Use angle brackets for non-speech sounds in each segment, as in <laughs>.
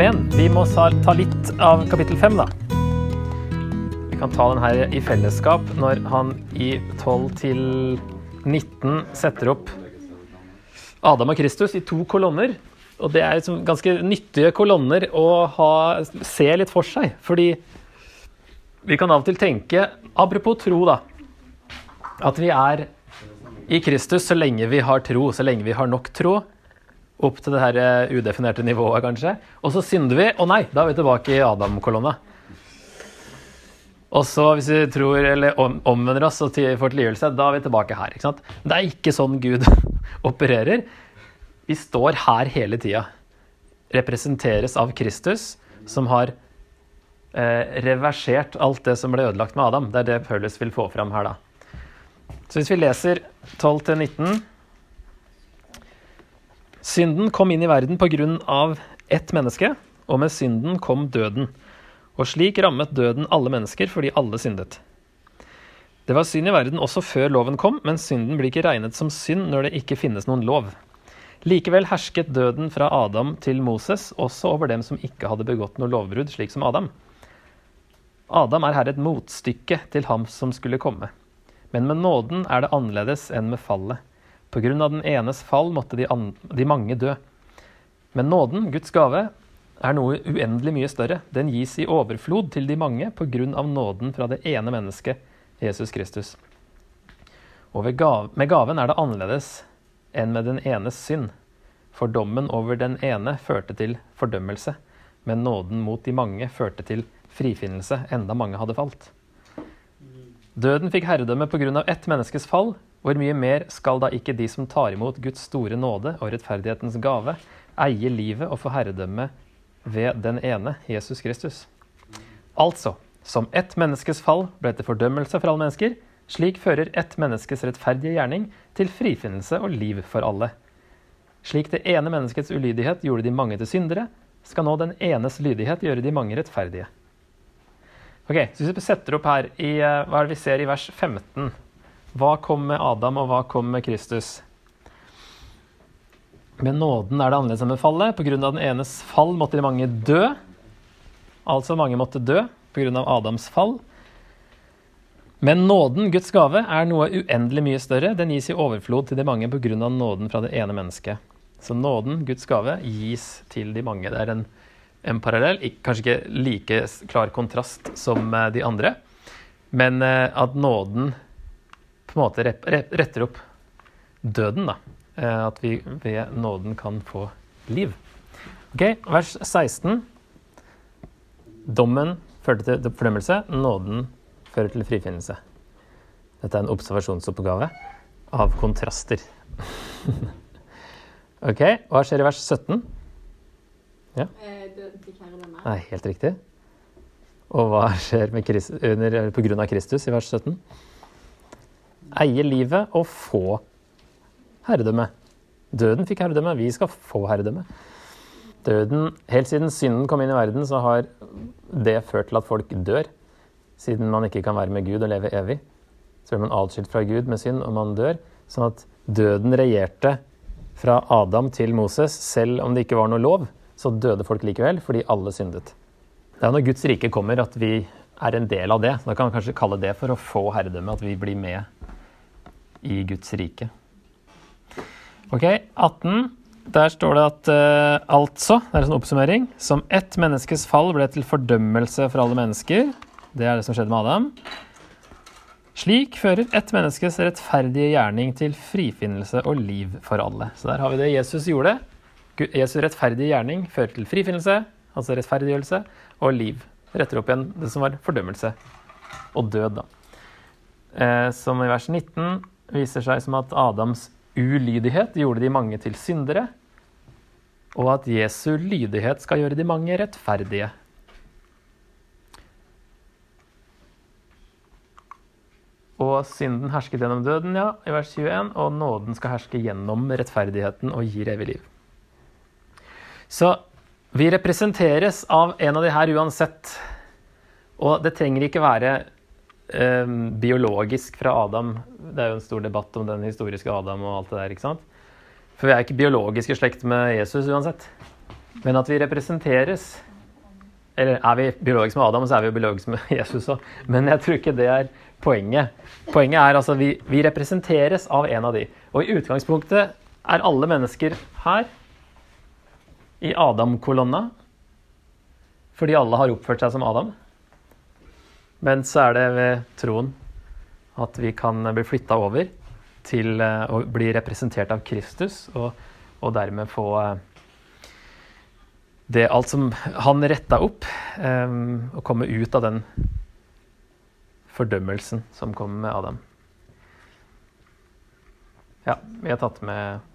Men vi må ta litt av kapittel fem, da. Vi kan ta den her i fellesskap når han i 12 til 19 setter opp Adam og Kristus i to kolonner. Og det er liksom ganske nyttige kolonner å ha, se litt for seg. Fordi vi kan av og til tenke, apropos tro, da, at vi er i Kristus så lenge vi har tro, så lenge vi har nok tro. Opp til det her eh, udefinerte nivået, kanskje. Og så synder vi. Å nei, da er vi tilbake i Adam-kolonna. Og så hvis vi tror, eller omvender oss og får tilgivelse, da er vi tilbake her. ikke sant? Det er ikke sånn Gud <laughs> opererer. Vi står her hele tida. Representeres av Kristus, som har eh, reversert alt det som ble ødelagt med Adam. Det er det Paulus vil få fram her, da. Så hvis vi leser 12-19 Synden kom inn i verden på grunn av ett menneske, og med synden kom døden. Og slik rammet døden alle mennesker fordi alle syndet. Det var synd i verden også før loven kom, men synden blir ikke regnet som synd når det ikke finnes noen lov. Likevel hersket døden fra Adam til Moses også over dem som ikke hadde begått noe lovbrudd, slik som Adam. Adam er her et motstykke til ham som skulle komme. Men med nåden er det annerledes enn med fallet. På grunn av den enes fall måtte de, de mange dø. Men nåden, Guds gave, er noe uendelig mye større. Den gis i overflod til de mange på grunn av nåden fra det ene mennesket, Jesus Kristus. Og gav, med gaven er det annerledes enn med den enes synd. For dommen over den ene førte til fordømmelse, men nåden mot de mange førte til frifinnelse, enda mange hadde falt. Døden fikk herredømme av ett menneskes fall. Hvor mye mer skal da ikke de som tar imot Guds store nåde og rettferdighetens gave, eie livet og få herredømme ved den ene, Jesus Kristus. Altså, som ett menneskes fall ble til fordømmelse for alle mennesker, slik fører ett menneskes rettferdige gjerning til frifinnelse og liv for alle. Slik det ene menneskets ulydighet gjorde de mange til syndere, skal nå den enes lydighet gjøre de mange rettferdige. Ok, så Hvis vi setter opp her i eh, hva er det vi ser i vers 15 Hva kom med Adam, og hva kom med Kristus? Med nåden er det annerledes enn med fallet. Pga. den enes fall måtte de mange dø. Altså mange måtte dø pga. Adams fall. Men nåden, Guds gave, er noe uendelig mye større. Den gis i overflod til de mange pga. nåden fra det ene mennesket. Så nåden, Guds gave, gis til de mange. Det er en, en parallell. Kanskje ikke like klar kontrast som eh, de andre, men eh, at nåden på en måte retter opp døden, da. Eh, at vi ved nåden kan få liv. Ok, Vers 16. Dommen førte til fordømmelse, nåden fører til frifinnelse. Dette er en observasjonsoppgave av kontraster. <laughs> ok, hva skjer i vers 17? Ja? Eh, Nei, helt riktig. Og hva skjer med Christ, under, på grunn av Kristus i vers 17? Eie livet og få herredømme. Døden fikk herredømme, vi skal få herredømme. Døden, Helt siden synden kom inn i verden, så har det ført til at folk dør. Siden man ikke kan være med Gud og leve evig. Så blir man atskilt fra Gud med synd, og man dør. Sånn at døden regjerte fra Adam til Moses. Selv om det ikke var noe lov, så døde folk likevel, fordi alle syndet. Det er når Guds rike kommer at vi er en del av det. Da kan man kanskje kalle det for å få herredømme, at vi blir med i Guds rike. Ok, 18. Der står det at uh, altså, det er en sånn oppsummering, som ett menneskes fall ble til fordømmelse for alle mennesker. Det er det som skjedde med Adam. Slik fører ett menneskes rettferdige gjerning til frifinnelse og liv for alle. Så der har vi det Jesus gjorde. Jesu rettferdige gjerning fører til frifinnelse, altså rettferdiggjørelse, og liv. Retter opp igjen det som var fordømmelse og død, da. Uh, som i vers 19 viser seg som at Adams ulydighet gjorde de mange til syndere, og at Jesu lydighet skal gjøre de mange rettferdige. Og synden hersket gjennom døden, ja, i vers 21, og nåden skal herske gjennom rettferdigheten og gir evig liv. Så vi representeres av en av de her uansett. Og det trenger ikke være biologisk fra Adam. Det er jo en stor debatt om den historiske Adam og alt det der. ikke sant? For vi er ikke biologisk i slekt med Jesus uansett. Men at vi representeres Eller er vi biologisk med Adam, så er vi jo biologisk med <laughs> Jesus òg. Men jeg tror ikke det er poenget. Poenget er altså vi, vi representeres av en av de. Og i utgangspunktet er alle mennesker her i Adam-kolonna fordi alle har oppført seg som Adam. Men så er det ved troen at vi kan bli flytta over til eh, å bli representert av Kristus, og, og dermed få eh, det alt som han retta opp, um, og komme ut av den fordømmelsen som kom med Adam. Ja, vi har tatt med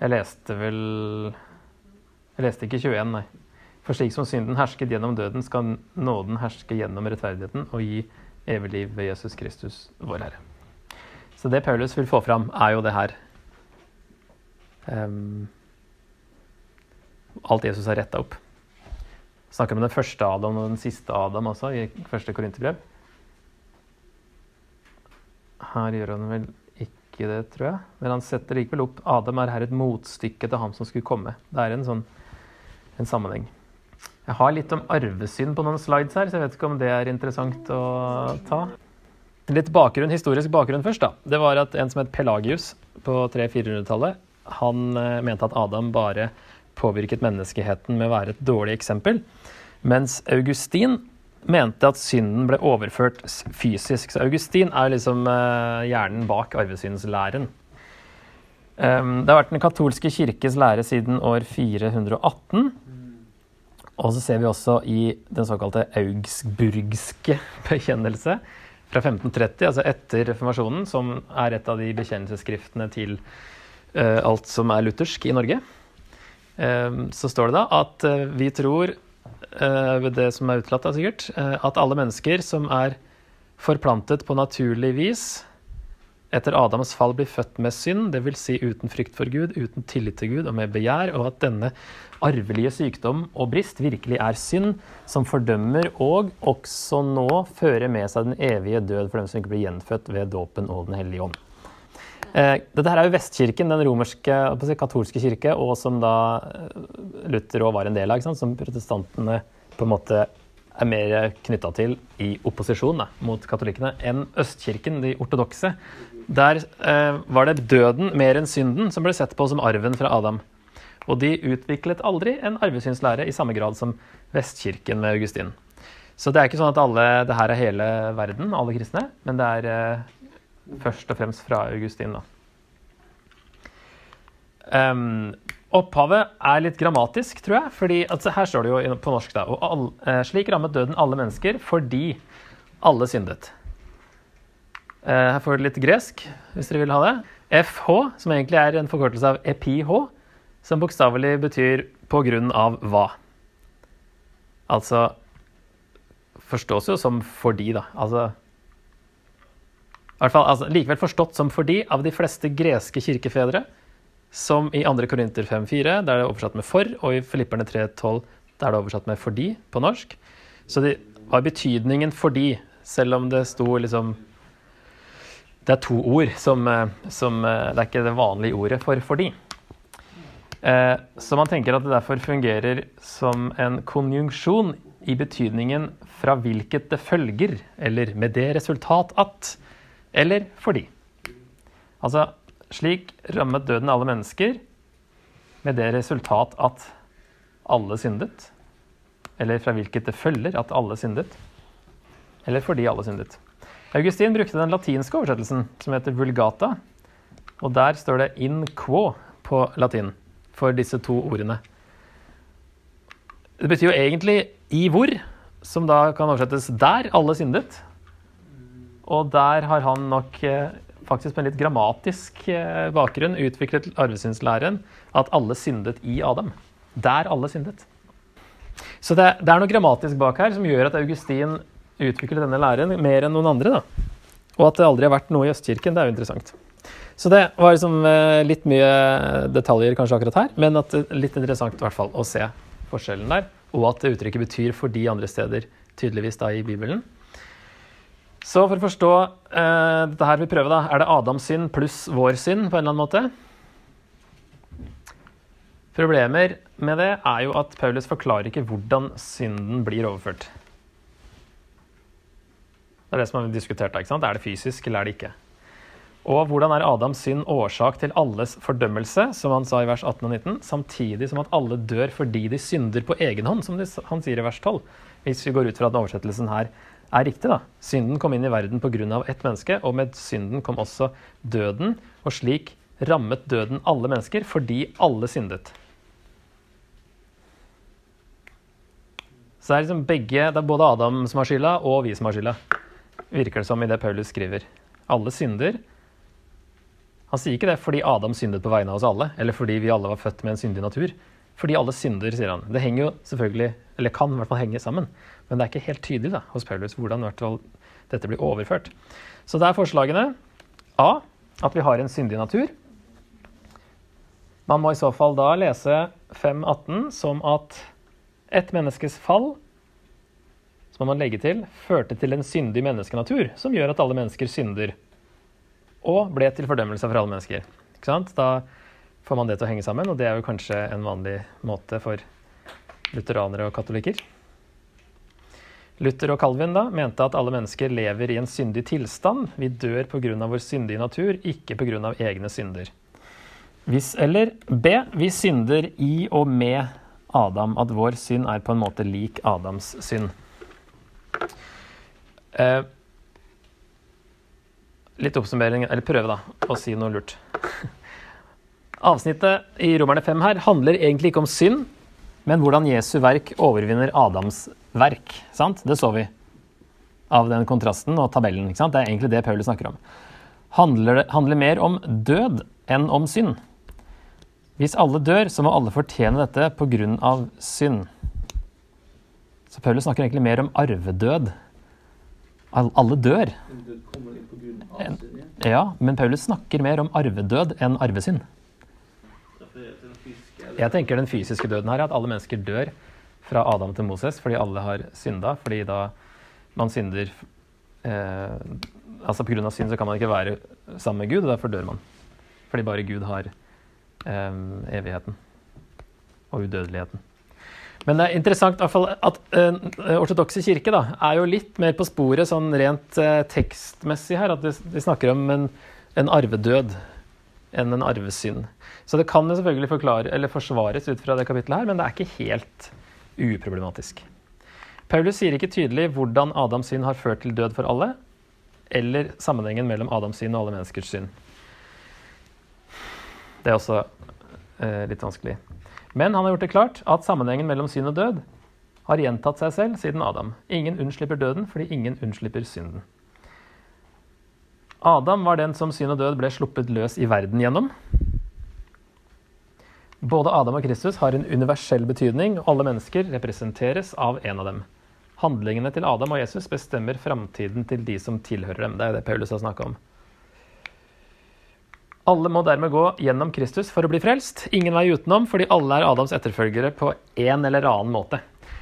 Jeg leste vel Jeg leste ikke 21, nei. For slik som synden hersket gjennom døden, skal nåden herske gjennom rettferdigheten og gi evig liv ved Jesus Kristus, vår Herre. Så det Paulus vil få fram, er jo det her. Um, alt Jesus har retta opp. Snakker om den første Adam og den siste Adam også, i første Korinterbrev. Her gjør han vel ikke det, tror jeg. Men han setter likevel opp Adam er her et motstykke til ham som skulle komme. Det er en sånn en sammenheng. Jeg har litt om arvesynd på noen slides her, så jeg vet ikke om det er interessant å ta. Litt bakgrunn, historisk bakgrunn først. da. Det var at En som het Pelagius på 300-400-tallet, han eh, mente at Adam bare påvirket menneskeheten med å være et dårlig eksempel. Mens Augustin mente at synden ble overført fysisk. Så Augustin er liksom uh, hjernen bak arvesynslæren. Um, det har vært den katolske kirkes lære siden år 418. Og så ser vi også i den såkalte augsburgske bekjennelse fra 1530, altså etter reformasjonen, som er et av de bekjennelsesskriftene til uh, alt som er luthersk i Norge. uh, så står det da at uh, vi tror ved det som er utelatt, da sikkert, at alle mennesker som er forplantet på naturlig vis etter Adams fall blir født med synd, dvs. Si uten frykt for Gud, uten tillit til Gud og med begjær, og at denne arvelige sykdom og brist virkelig er synd, som fordømmer og også nå fører med seg den evige død for dem som ikke blir gjenfødt ved dåpen og Den hellige ånd. Eh, dette her er jo Vestkirken, den romerske katolske kirke, og som da eh, Luther òg var en del av, som protestantene på en måte er mer knytta til i opposisjon da, mot katolikkene enn Østkirken, de ortodokse. Der eh, var det døden mer enn synden som ble sett på som arven fra Adam. Og de utviklet aldri en arvesynslære i samme grad som Vestkirken med Augustin. Så det er ikke sånn at alle, det her er hele verden, alle kristne, men det er eh, først og fremst fra Augustin. da. Um, opphavet er litt grammatisk, tror jeg. fordi altså, Her står det jo på norsk da, og all, eh, Slik rammet døden alle mennesker fordi alle syndet. Eh, her får du litt gresk, hvis dere vil ha det. FH, som egentlig er en forkortelse av EPH, som bokstavelig betyr 'på grunn av hva'. Altså Forstås jo som 'fordi', da. Altså fall, altså, Likevel forstått som 'fordi' av de fleste greske kirkefedre, som i 2. Korinter 5,4, der det er oversatt med 'for', og i Filipperne 3,12, der det er oversatt med 'fordi' på norsk. Så det var betydningen 'fordi', selv om det sto liksom Det er to ord som, eh, som eh, Det er ikke det vanlige ordet for 'fordi'. Eh, så man tenker at det derfor fungerer som en konjunksjon i betydningen fra hvilket det følger, eller med det resultat at, eller fordi. Altså slik rammet døden alle mennesker med det resultat at alle syndet. Eller fra hvilket det følger at alle syndet. Eller fordi alle syndet. Augustin brukte den latinske oversettelsen, som heter vulgata. Og der står det in quo på latin for disse to ordene. Det betyr jo egentlig 'i hvor', som da kan oversettes 'der alle syndet'. Og der har han nok eh, faktisk med en litt grammatisk eh, bakgrunn utviklet arvesynslæren at alle syndet i Adam. Der alle syndet. Så det, det, er noe grammatisk bak her som gjør at Augustin utviklet denne læren mer enn noen andre. da. Og at det aldri har vært noe i Østkirken, det er jo interessant. Så det var liksom eh, litt mye detaljer kanskje akkurat her, men at litt interessant i hvert fall å se forskjellen der. Og at det uttrykket betyr for de andre steder, tydeligvis da i Bibelen. Så for å forstå eh, dette her vi prøver, da. Er det Adams synd pluss vår synd på en eller annen måte? Problemer med det er jo at Paulus forklarer ikke hvordan synden blir overført. Det er det som har diskutert. ikke sant? Er det fysisk, eller er det ikke? Og hvordan er Adams synd årsak til alles fordømmelse, som han sa i vers 18 og 19, samtidig som at alle dør fordi de synder på egen hånd, som han sier i vers 12? Hvis vi går ut fra at oversettelsen her er riktig, da. Synden kom inn i verden pga. ett menneske, og med synden kom også døden. Og slik rammet døden alle mennesker fordi alle syndet. Så det er liksom begge, det er både Adam som har skylda, og vi som har skylda. Virker det som i det Paulus skriver. Alle synder. Han sier ikke det fordi Adam syndet på vegne av oss alle, eller fordi vi alle var født med en syndig natur. Fordi alle synder, sier han. Det henger jo selvfølgelig, eller kan i hvert fall henge sammen. Men det er ikke helt tydelig da, hos Paulus hvordan hvert fall dette blir overført. Så det er forslagene A. At vi har en syndig natur. Man må i så fall da lese 5.18 som at et menneskes fall så må man legge til førte til en syndig menneskenatur, som gjør at alle mennesker synder. Og ble til fordømmelse for alle mennesker. Ikke sant? Da får man det til å henge sammen, og det er jo kanskje en vanlig måte for lutheranere og katolikker. Luther og Calvin da, mente at alle mennesker lever i en syndig tilstand. Vi dør pga. vår syndige natur, ikke pga. egne synder. Hvis eller B. Vi synder i og med Adam. At vår synd er på en måte lik Adams synd. Eh, litt oppsummering, eller prøve, da, å si noe lurt. Avsnittet i Romerne 5 her handler egentlig ikke om synd, men hvordan Jesu verk overvinner Adams verk. Sant? Det så vi av den kontrasten og tabellen. Det er egentlig det Paulus snakker om. Handler, det handler mer om død enn om synd. Hvis alle dør, så må alle fortjene dette pga. synd. Så Paulus snakker egentlig mer om arvedød. Alle dør. Ja, men Paulus snakker mer om arvedød enn arvesynd. Jeg tenker den fysiske døden her er at alle mennesker dør fra Adam til Moses fordi alle har synda. Fordi da man synder eh, Altså pga. synd så kan man ikke være sammen med Gud, og derfor dør man. Fordi bare Gud har eh, evigheten og udødeligheten. Men det er interessant at uh, ortodokse kirke da, er jo litt mer på sporet sånn rent uh, tekstmessig her. At de, de snakker om en, en, arvedød enn en arvesynd. Så det kan jo selvfølgelig forklare, eller forsvares ut fra det kapittelet her, men det er ikke helt uproblematisk. Paulus sier ikke tydelig hvordan Adams synd har ført til død for alle, eller sammenhengen mellom Adams synd og alle menneskers synd. Det er også uh, litt vanskelig. Men han har gjort det klart at sammenhengen mellom synd og død har gjentatt seg selv siden Adam. Ingen unnslipper døden fordi ingen unnslipper synden. Adam var den som synd og død ble sluppet løs i verden gjennom. Både Adam og Kristus har en universell betydning, alle mennesker representeres av en av dem. Handlingene til Adam og Jesus bestemmer framtiden til de som tilhører dem. Det er det Paulus har snakka om. Alle må dermed gå gjennom Kristus for å bli frelst. Ingen vei utenom, fordi alle er Adams etterfølgere på en eller annen måte.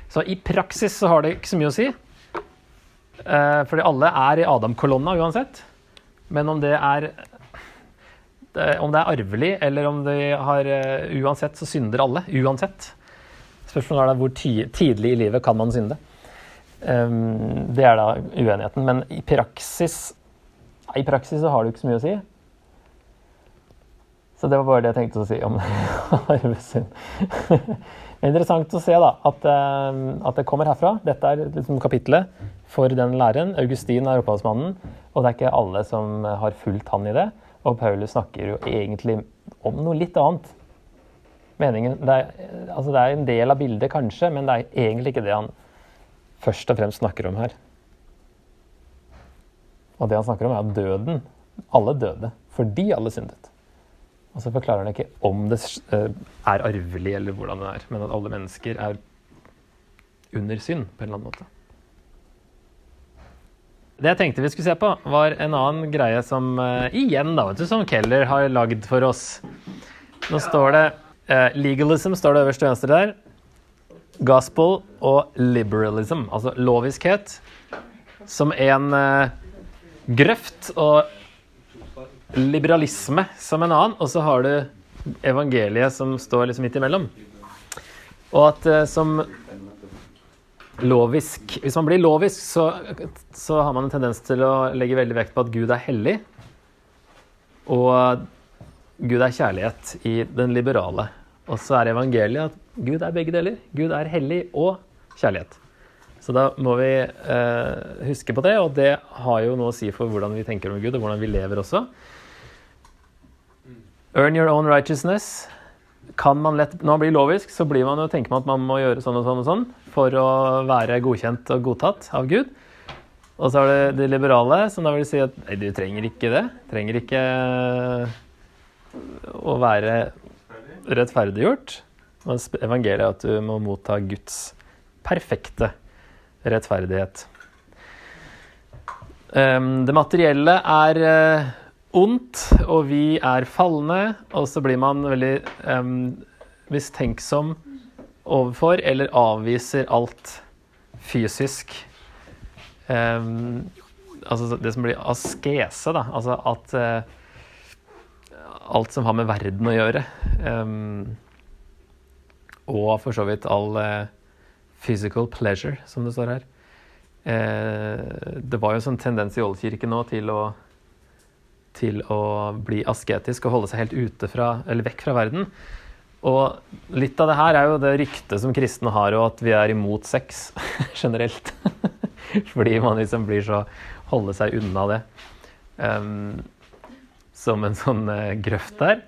Så i praksis så har det ikke så mye å si. Eh, fordi alle er i Adam-kolonna uansett. Men om det er om det er arvelig, eller om de har eh, Uansett så synder alle. Uansett. Spørsmålet er da hvor tidlig i livet kan man synde. Ehm, det er da uenigheten. Men i praksis, i praksis så har det ikke så mye å si. Så det var bare det jeg tenkte å si om <laughs> arvesynd. Interessant å se da, at, eh, at, det kommer herfra. Dette er liksom kapittelet for den læreren. Augustin er opphavsmannen, og det er ikke alle som har fulgt han i det. Og Paulus snakker jo egentlig om noe litt annet. Meningen, det, er, altså det er en del av bildet, kanskje, men det er egentlig ikke det han først og fremst snakker om her. Og det han snakker om, er døden. Alle døde fordi alle syndet. Og så forklarer han ikke om det eh, er arvelig, eller hvordan det er, men at alle mennesker er under synd på en eller annen måte. Det jeg tenkte vi skulle se på, var en annen greie som uh, igjen da, vet du, som Keller har lagd for oss. Nå står det uh, Legalism står det øverst til venstre der. Gospel og liberalism, altså loviskhet, som en uh, grøft og liberalisme som en annen, og så har du evangeliet som står liksom midt imellom. Og at eh, som lovisk Hvis man blir lovisk, så, så har man en tendens til å legge veldig vekt på at Gud er hellig. Og Gud er kjærlighet i den liberale. Og så er evangeliet at Gud er begge deler. Gud er hellig og kjærlighet. Så da må vi eh, huske på det, og det har jo noe å si for hvordan vi tenker om Gud, og hvordan vi lever også. Earn your own righteousness. Kan man lett, Når man blir lovisk, så blir man jo, tenker man at man må gjøre sånn og sånn og sånn for å være godkjent og godtatt av Gud. Og så er det det liberale, som da vil si at nei, du trenger ikke det. Trenger ikke å være rettferdiggjort. Evangeliet er at du må motta Guds perfekte rettferdighet. Det materielle er eh, ondt, og vi er falne. Og så blir man veldig mistenksom overfor eller avviser alt fysisk. altså det som blir askese, da. Altså at uh, alt som har med verden å gjøre. og for så vidt all uh, physical pleasure, som det står her. Uh, det var jo en sånn tendens i oldkirken nå til å, til å bli asketisk og holde seg helt ute fra, eller vekk fra verden. Og litt av det her er jo det ryktet som kristne har, og at vi er imot sex <laughs> generelt. <laughs> Fordi man liksom blir så Holde seg unna det. Um, som en sånn uh, grøft der.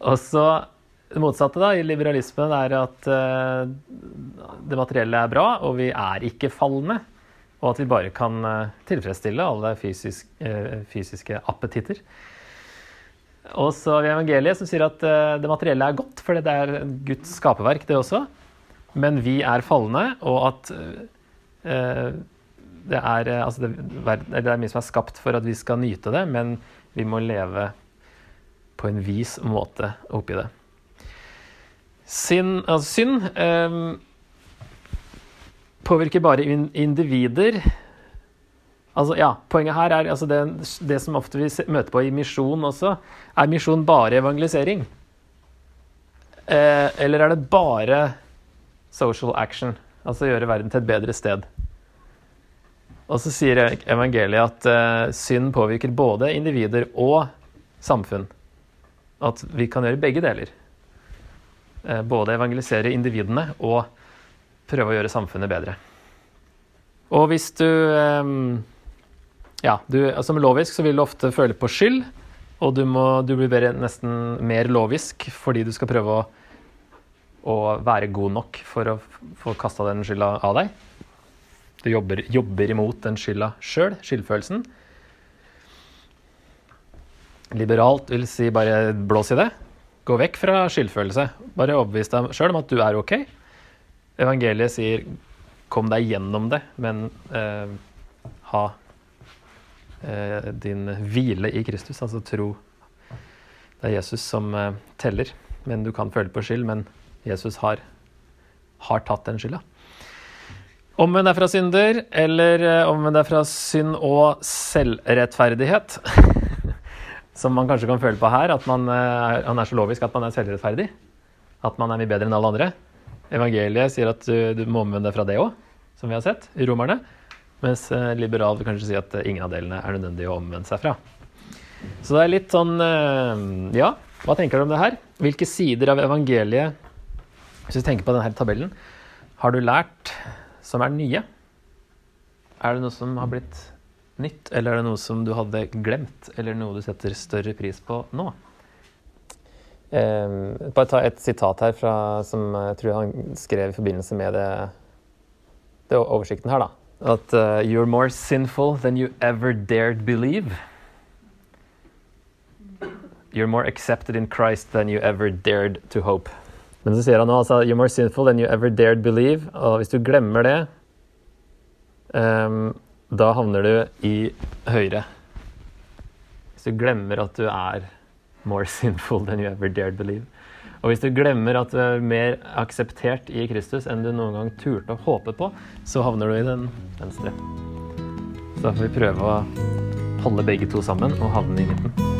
Og så det motsatte da, i liberalismen er at uh, det materielle er bra, og vi er ikke falne. Og at vi bare kan uh, tilfredsstille alle fysisk, uh, fysiske appetitter. Og så har vi evangeliet som sier at det materielle er godt, for det er Guds skaperverk, det også. Men vi er falne, og at det er, altså det, det er mye som er skapt for at vi skal nyte det, men vi må leve på en vis måte oppi det. Sin, altså synd eh, påvirker bare individer. Altså, ja, Poenget her er altså det, det, som ofte vi møter på i misjon også. Er misjon bare evangelisering? Eh, eller er det bare social action? Altså gjøre verden til et bedre sted? Og så sier evangeliet at eh, synd påvirker både individer og samfunn. At vi kan gjøre begge deler. Eh, både evangelisere individene og prøve å gjøre samfunnet bedre. Og hvis du eh, Ja, du, som lovisk så vil du ofte føle på skyld, og du, må, du blir nesten mer lovisk fordi du skal prøve å, å være god nok for å få kasta den skylda av deg. Du jobber, jobber imot den skylda sjøl, skyldfølelsen. Liberalt vil si bare blås i det. Gå vekk fra skyldfølelse. Bare overbevis deg sjøl om at du er ok. Evangeliet sier 'kom deg gjennom det', men eh, ha eh, din hvile i Kristus, altså tro. Det er Jesus som eh, teller, men du kan føle på skyld. Men Jesus har, har tatt den skylda. Omvend deg fra synder, eller eh, omvend deg fra synd og selvrettferdighet. <laughs> som man kanskje kan føle på her, at man, eh, han er så lovisk at man er selvrettferdig. At man er mye bedre enn alle andre. Evangeliet sier at du, du må omvende deg fra det òg, som vi har sett i Romerne. Mens eh, liberal vil kanskje si at eh, ingen av delene er nødvendig å omvende seg fra. Så det er litt sånn Ja, hva tenker du om det her? Hvilke sider av evangeliet, hvis du tenker på denne tabellen, har du lært som er nye? Er det noe som har blitt nytt, eller er det noe som du hadde glemt, eller noe du setter større pris på nå? Um, bare ta et sitat her fra, som jeg tror han skrev i forbindelse med det, det oversikten her. da. At uh, you're more sinful than you ever dared believe. You're more accepted in Christ than you ever dared to hope. Men så sier han nå altså you're more sinful than you ever dared believe. Og hvis du glemmer det, um, da havner du i høyre. Hvis du glemmer at du er more sinful than you ever dared believe. Og hvis du glemmer at du er mer akseptert i Kristus enn du noen gang turte å håpe på, så havner du i den venstre. Så da får vi prøve å holde begge to sammen og havne i midten.